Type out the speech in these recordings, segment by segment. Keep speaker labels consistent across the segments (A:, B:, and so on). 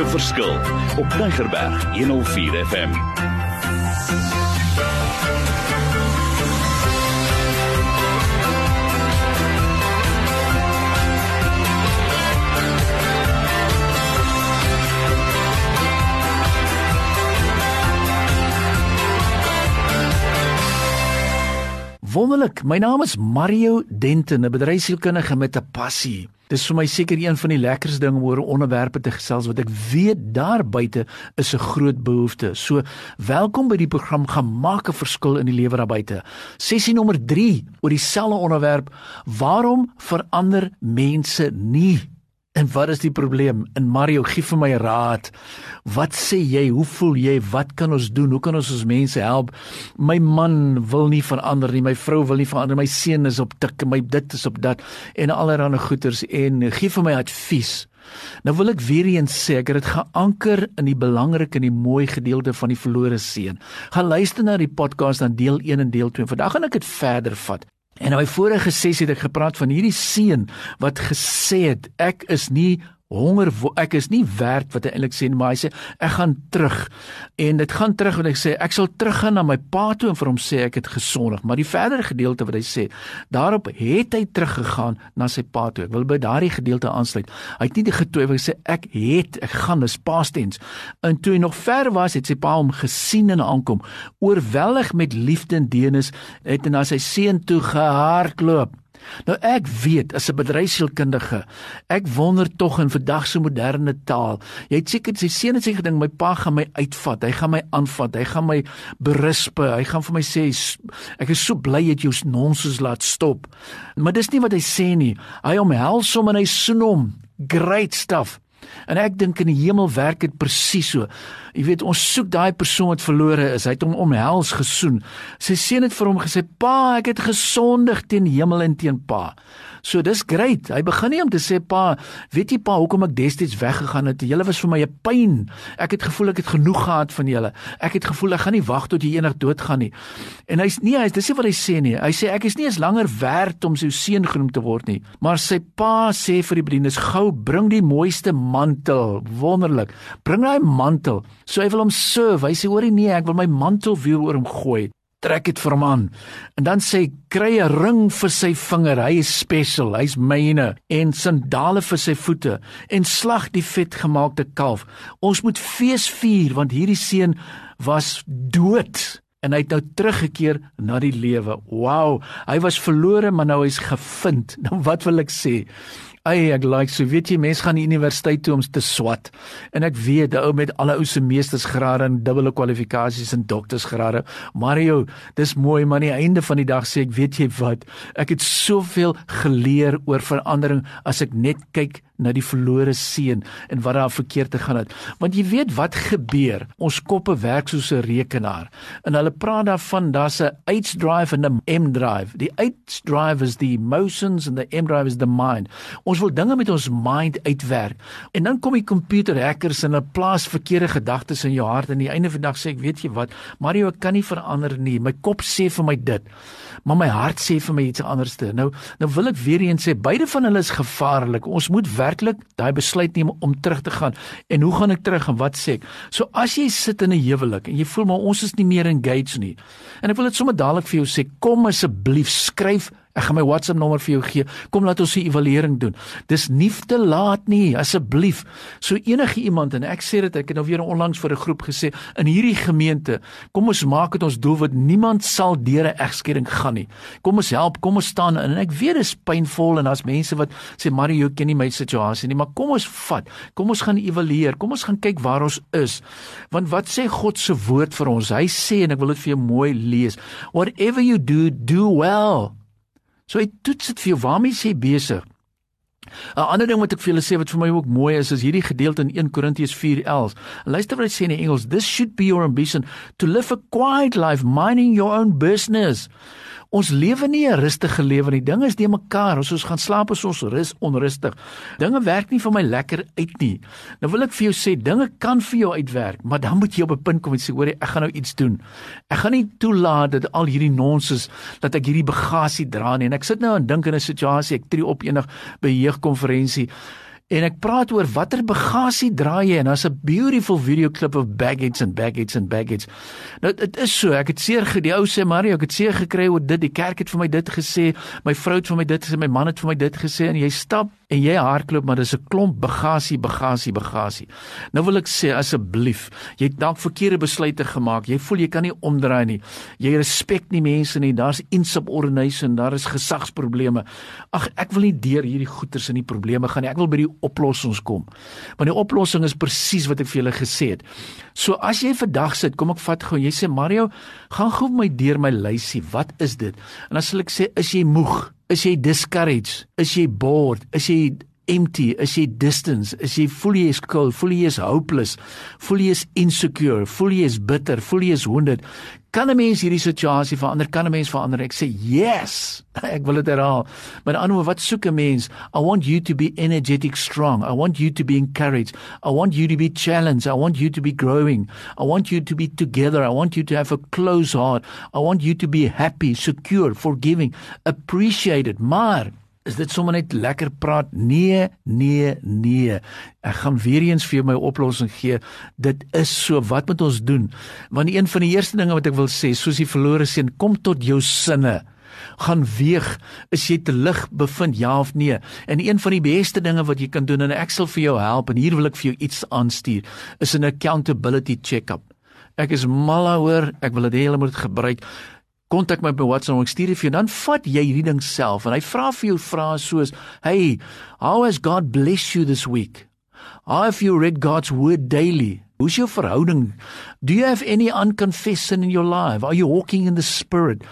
A: 'n verskil op Tigerberg 104 FM.
B: Wonderlik. My naam is Mario Denton, 'n bedryfsielkundige met 'n passie. Dis vir my seker een van die lekkerste dinge om oor onderwerpe te gesels wat ek weet daar buite is 'n groot behoefte. So, welkom by die program Gemaak 'n verskil in die lewe daar buite. Sessie nommer 3 oor dieselfde onderwerp: Waarom verander mense nie? En wat is die probleem? In Mario gee vir my raad. Wat sê jy? Hoe voel jy? Wat kan ons doen? Hoe kan ons ons mense help? My man wil nie verander nie. My vrou wil nie verander. My seun is op tik. My dit is op dat en allerlei goeters en gee vir my advies. Nou wil ek weer eens sê ek het dit geanker in die belangrike en die mooi gedeelte van die verlore seun. Gaan luister na die podcast dan deel 1 en deel 2. Vandag gaan ek dit verder vat. En in my vorige sessie het ek gepraat van hierdie seun wat gesê het ek is nie honger ek is nie werd wat hy eintlik sê maar hy sê ek gaan terug. En dit gaan terug en ek sê ek sal teruggaan na my pa toe en vir hom sê ek het gesondig. Maar die verdere gedeelte wat hy sê daarop het hy teruggegaan na sy pa toe. Ek wil by daardie gedeelte aansluit. Hy het nie die getwyfel gesê ek het ek gaan dis past tense en toe hy nog ver was het sy pa hom gesien en aankom. Oorweldig met liefde en deernis het hy na sy seun toe gehardloop Nou ek weet as 'n bedryfsielkundige, ek wonder tog in vandag se moderne taal. Jy het seker sy seun het sê gedink my pa gaan my uitvat, hy gaan my aanvat, hy gaan my berispe, hy gaan vir my sê ek is so bly jy jou nonsens laat stop. Maar dis nie wat hy sê nie. Hy omhels hom en hy soen hom. Great stuff. En ek dink in die hemel werk dit presies so. Jy weet, ons soek daai persoon wat verlore is. Hy het hom omhels gesoen. Sy seun het vir hom gesê: "Pa, ek het gesondig teen hemel en teen pa." So dis great. Hy begin nie om te sê pa, weet jy pa, hoekom ek destyds weggegaan het? Julle was vir my 'n pyn. Ek het gevoel ek het genoeg gehad van julle. Ek het gevoel ek gaan nie wag tot jy eendag doodgaan nie. En hy's nie, hy's dis nie wat hy sê nie. Hy sê ek is nie eens langer werd om sy seun genoem te word nie. Maar sy pa sê vir die bedienis: "Gou bring die mooiste mantel." Wonderlik. Bring daai mantel. So hy wil hom serve. Hy sê: "Hoorie nee, ek wil my mantel weer oor hom gooi." Trek dit vir hom aan. En dan sê kry 'n ring vir sy vinger. Hy is special. Hy's myne en sandale vir sy voete en slag die vetgemaakte kalf. Ons moet fees vier want hierdie seun was dood en hy het nou teruggekeer na die lewe. Wow, hy was verlore maar nou hy's gevind. Nou wat wil ek sê? Ai ek like so weet jy mense gaan die universiteit toe om te swat en ek weet ou met alle ou se meestersgrade en dubbele kwalifikasies en doktorsgrade Mario dis mooi maar aan die einde van die dag sê ek weet jy wat ek het soveel geleer oor verandering as ek net kyk na die verlore seun en wat daar verkeerd te gaan het. Want jy weet wat gebeur? Ons koppe werk soos 'n rekenaar. En hulle praat daarvan daar's 'n H drive en 'n M drive. Die H drive is the emotions and the M drive is the mind. Ons wil dinge met ons mind uitwerk. En dan kom die computer hackers en hulle plaas verkeerde gedagtes in jou hart en aan die einde van die dag sê ek weet jy wat? Mario ek kan nie verander nie. My kop sê vir my dit maar my hart sê vir my iets anderste. Nou nou wil ek weer eens sê beide van hulle is gevaarlik. Ons moet werklik daai besluit neem om terug te gaan. En hoe gaan ek terug en wat sê ek? So as jy sit in 'n huwelik en jy voel maar ons is nie meer engaged nie. En ek wil dit sommer dadelik vir jou sê, kom asseblief skryf Ek gaan my WhatsApp nommer vir jou gee. Kom laat ons 'n evaluering doen. Dis nie te laat nie, asseblief. So enige iemand en ek sê dit ek het nou weer onlangs vir 'n groep gesê in hierdie gemeente, kom ons maak dit ons doel wat niemand sal deur 'n egskeiding gaan nie. Kom ons help, kom ons staan in en ek weet dit is pynvol en daar's mense wat sê Mario, jy ken nie my situasie nie, maar kom ons vat. Kom ons gaan evalueer. Kom ons gaan kyk waar ons is. Want wat sê God se woord vir ons? Hy sê en ek wil dit vir jou mooi lees. Whatever you do, do well. So hy toets dit vir jou waarmee jy besig. 'n Ander ding wat ek vir julle sê wat vir my ook mooi is is hierdie gedeelte in 1 Korintiërs 4:11. Luister wat hy sê in Engels, this should be your ambition to live a quiet life minding your own business. Ons lewe nie 'n rustige lewe nie. Dinge is de mekaar. As ons gaan slaap is ons rus onrustig. Dinge werk nie vir my lekker uit nie. Nou wil ek vir jou sê, dinge kan vir jou uitwerk, maar dan moet jy op 'n punt kom en sê, hoor ek gaan nou iets doen. Ek gaan nie toelaat dat al hierdie nonsens dat ek hierdie bagasie dra nie. En ek sit nou en dink in 'n situasie, ek tree op eendag by 'n jeugkonferensie En ek praat oor watter bagasie dra jy en daar's 'n beautiful video klip of baggage and baggage and baggage. Nou dit is so, ek het seer die ou sê Mario, ek het seer gekry oor dit. Die kerk het vir my dit gesê, my vrou het vir my dit gesê, my man het vir my dit gesê en jy stap en jy hardloop maar dis 'n klomp bagasie, bagasie, bagasie. Nou wil ek sê asseblief, jy het dalk verkeerde besluite gemaak. Jy voel jy kan nie omdraai nie. Jy respek nie mense nie. Daar's insubordination, daar is gesagsprobleme. Ag, ek wil nie deur hierdie goeters in die probleme gaan nie. Ek wil by die oplossings kom. Want die oplossing is presies wat ek vir julle gesê het. So as jy vandag sit, kom ek vat gou. Jy sê Mario, gaan gou my deur my lysie. Wat is dit? En dan sal ek sê, is jy moeg? Is jy discouraged? Is jy bored? Is jy empty, is jy distance, is jy voel jy is cold, voel jy is hopeless, voel jy is insecure, voel jy is bitter, voel jy is wounded. Kan 'n mens hierdie situasie verander? Kan 'n mens verander? Ek sê yes. Ek wil dit herhaal. Maar anders wat soek 'n mens? I want you to be energetic strong. I want you to be encouraged. I want you to be challenged. I want you to be growing. I want you to be together. I want you to have a close heart. I want you to be happy, secure, forgiving, appreciated. Maar is dit sommer net lekker praat? Nee, nee, nee. Ek gaan weer eens vir jou my oplossing gee. Dit is so, wat moet ons doen? Want een van die eerste dinge wat ek wil sê, soos die verlore seun, kom tot jou sinne. Gaan weeg, is jy te lig bevind ja of nee? En een van die beste dinge wat jy kan doen en ek sal vir jou help en hier wil ek vir jou iets aanstuur, is 'n accountability check-up. Ek is mal daaroor, ek wil dit hê jy moet gebruik kontak my op my WhatsApp en ek stuur dit vir jou dan vat jy hierdie ding self en hy vra vir jou vrae soos hey how has god blessed you this week how have you read god's word daily Hoe's jou verhouding? Do you have any unconfessed sin in your life? Are you walking in the spirit?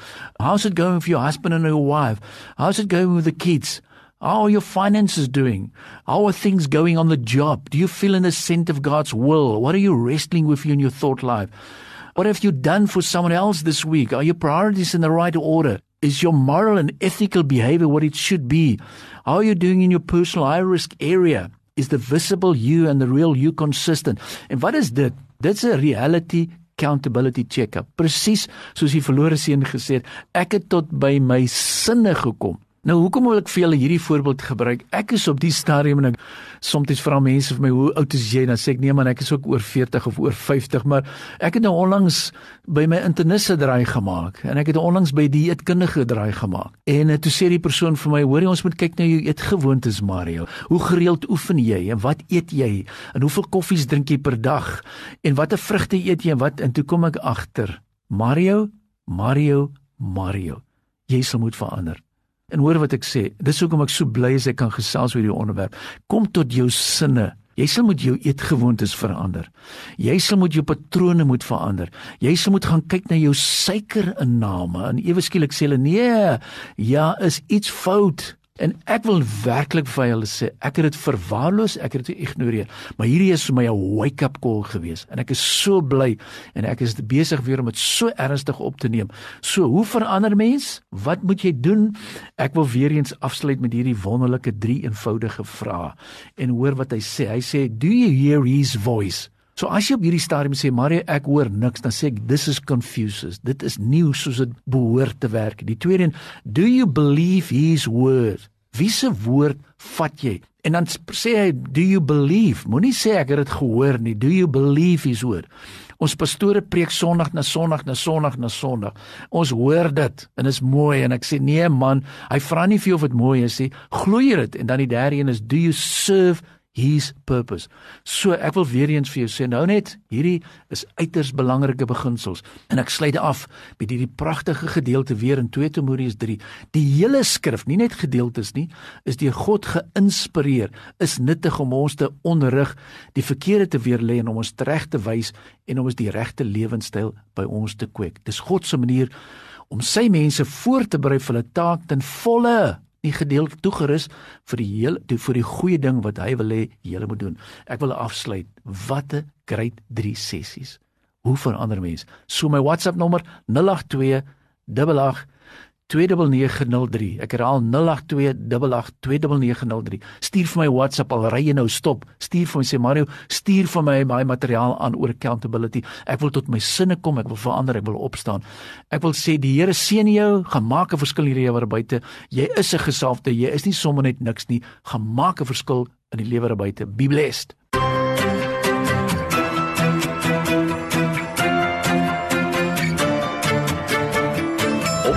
B: How's it going for your husband and your wife? How's it going with the kids? How are your finances doing? How are things going on the job? Do you feel in the scent of God's will? What are you wrestling with in your thought life? What have you done for someone else this week? Are your priorities in the right order? Is your moral and ethical behavior what it should be? How are you doing in your personal high risk area? Is the visible you and the real you consistent? En wat is dit? Dit's 'n reality accountability check-up. Presies soos die verlore seun gesê het, ek het tot by my sinne gekom. Nou hoekom wil ek vir julle hierdie voorbeeld gebruik? Ek is op die stadium en ek soms vra mense vir my hoe oud is jy? Dan sê ek nee man, ek is ook oor 40 of oor 50, maar ek het nou onlangs by my internisse draai gemaak en ek het onlangs by die eetkundige draai gemaak. En uh, toe sê die persoon vir my, hoorie ons moet kyk na jou eetgewoontes Mario. Hoe gereeld oefen jy en wat eet jy? En hoeveel koffies drink jy per dag? En watter vrugte eet jy en wat? En toe kom ek agter, Mario, Mario, Mario. Jy sal moet verander. En hoor wat ek sê, dis hoekom ek so bly is ek kan gesels oor hierdie onderwerp. Kom tot jou sinne. Jy sal moet jou eetgewoontes verander. Jy sal moet jou patrone moet verander. Jy sal moet gaan kyk na jou suikerinname en ewe skielik sê hulle nee, ja, is iets fout. En ek wil werklik vir hulle sê, ek het dit verwaarloos, ek het dit geïgnoreer. Maar hierdie is vir my 'n wake-up call gewees en ek is so bly en ek is besig weer om dit so ernstig op te neem. So, hoe verander mens? Wat moet jy doen? Ek wil weer eens afsluit met hierdie wonderlike drie eenvoudige vrae. En hoor wat hy sê. Hy sê, "Do you hear his voice?" So as jy op hierdie stadium sê Marie ek hoor niks dan sê ek this is confuses. Dit is nie soos dit behoort te werk. Die tweede een, do you believe his word? Wie se woord vat jy? En dan sê hy do you believe? Moenie sê ek het dit gehoor nie. Do you believe his word? Ons pastore preek Sondag na Sondag na Sondag na Sondag. Ons hoor dit en is mooi en ek sê nee man, hy vra nie vir jou of dit mooi is nie. Glo jy dit? En dan die derde een is do you serve his purpose. So ek wil weer eens vir jou sê nou net, hierdie is uiters belangrike beginsels en ek sluit af met hierdie pragtige gedeelte weer in 2 Timoteus 3. Die hele skrif, nie net gedeeltes nie, is deur God geïnspireer, is nuttig om ons te onderrig, die verkeerde te weerlê en om ons reg te wys en om ons die regte lewenstyl by ons te kweek. Dis God se manier om sy mense voor te berei vir hulle taak ten volle nie gedeel toegerus vir die heel vir die goeie ding wat hy wil hê julle moet doen. Ek wil afsluit. Watte great 3 sessies. Hoe verander mens? So my WhatsApp nommer 082 88 29903. Ek herhaal 0828829903. Stuur vir my WhatsApp al ry jy nou stop. Stuur vir my sê Mario, stuur vir my my materiaal aan oor accountability. Ek wil tot my sinne kom, ek wil verander, ek wil opstaan. Ek wil sê die Here seën jou, gemaak 'n verskil hierdie jaar buite. Jy is 'n gesalfde, jy is nie sommer net niks nie. Gemaak 'n verskil in die lewe buite. Be blessed.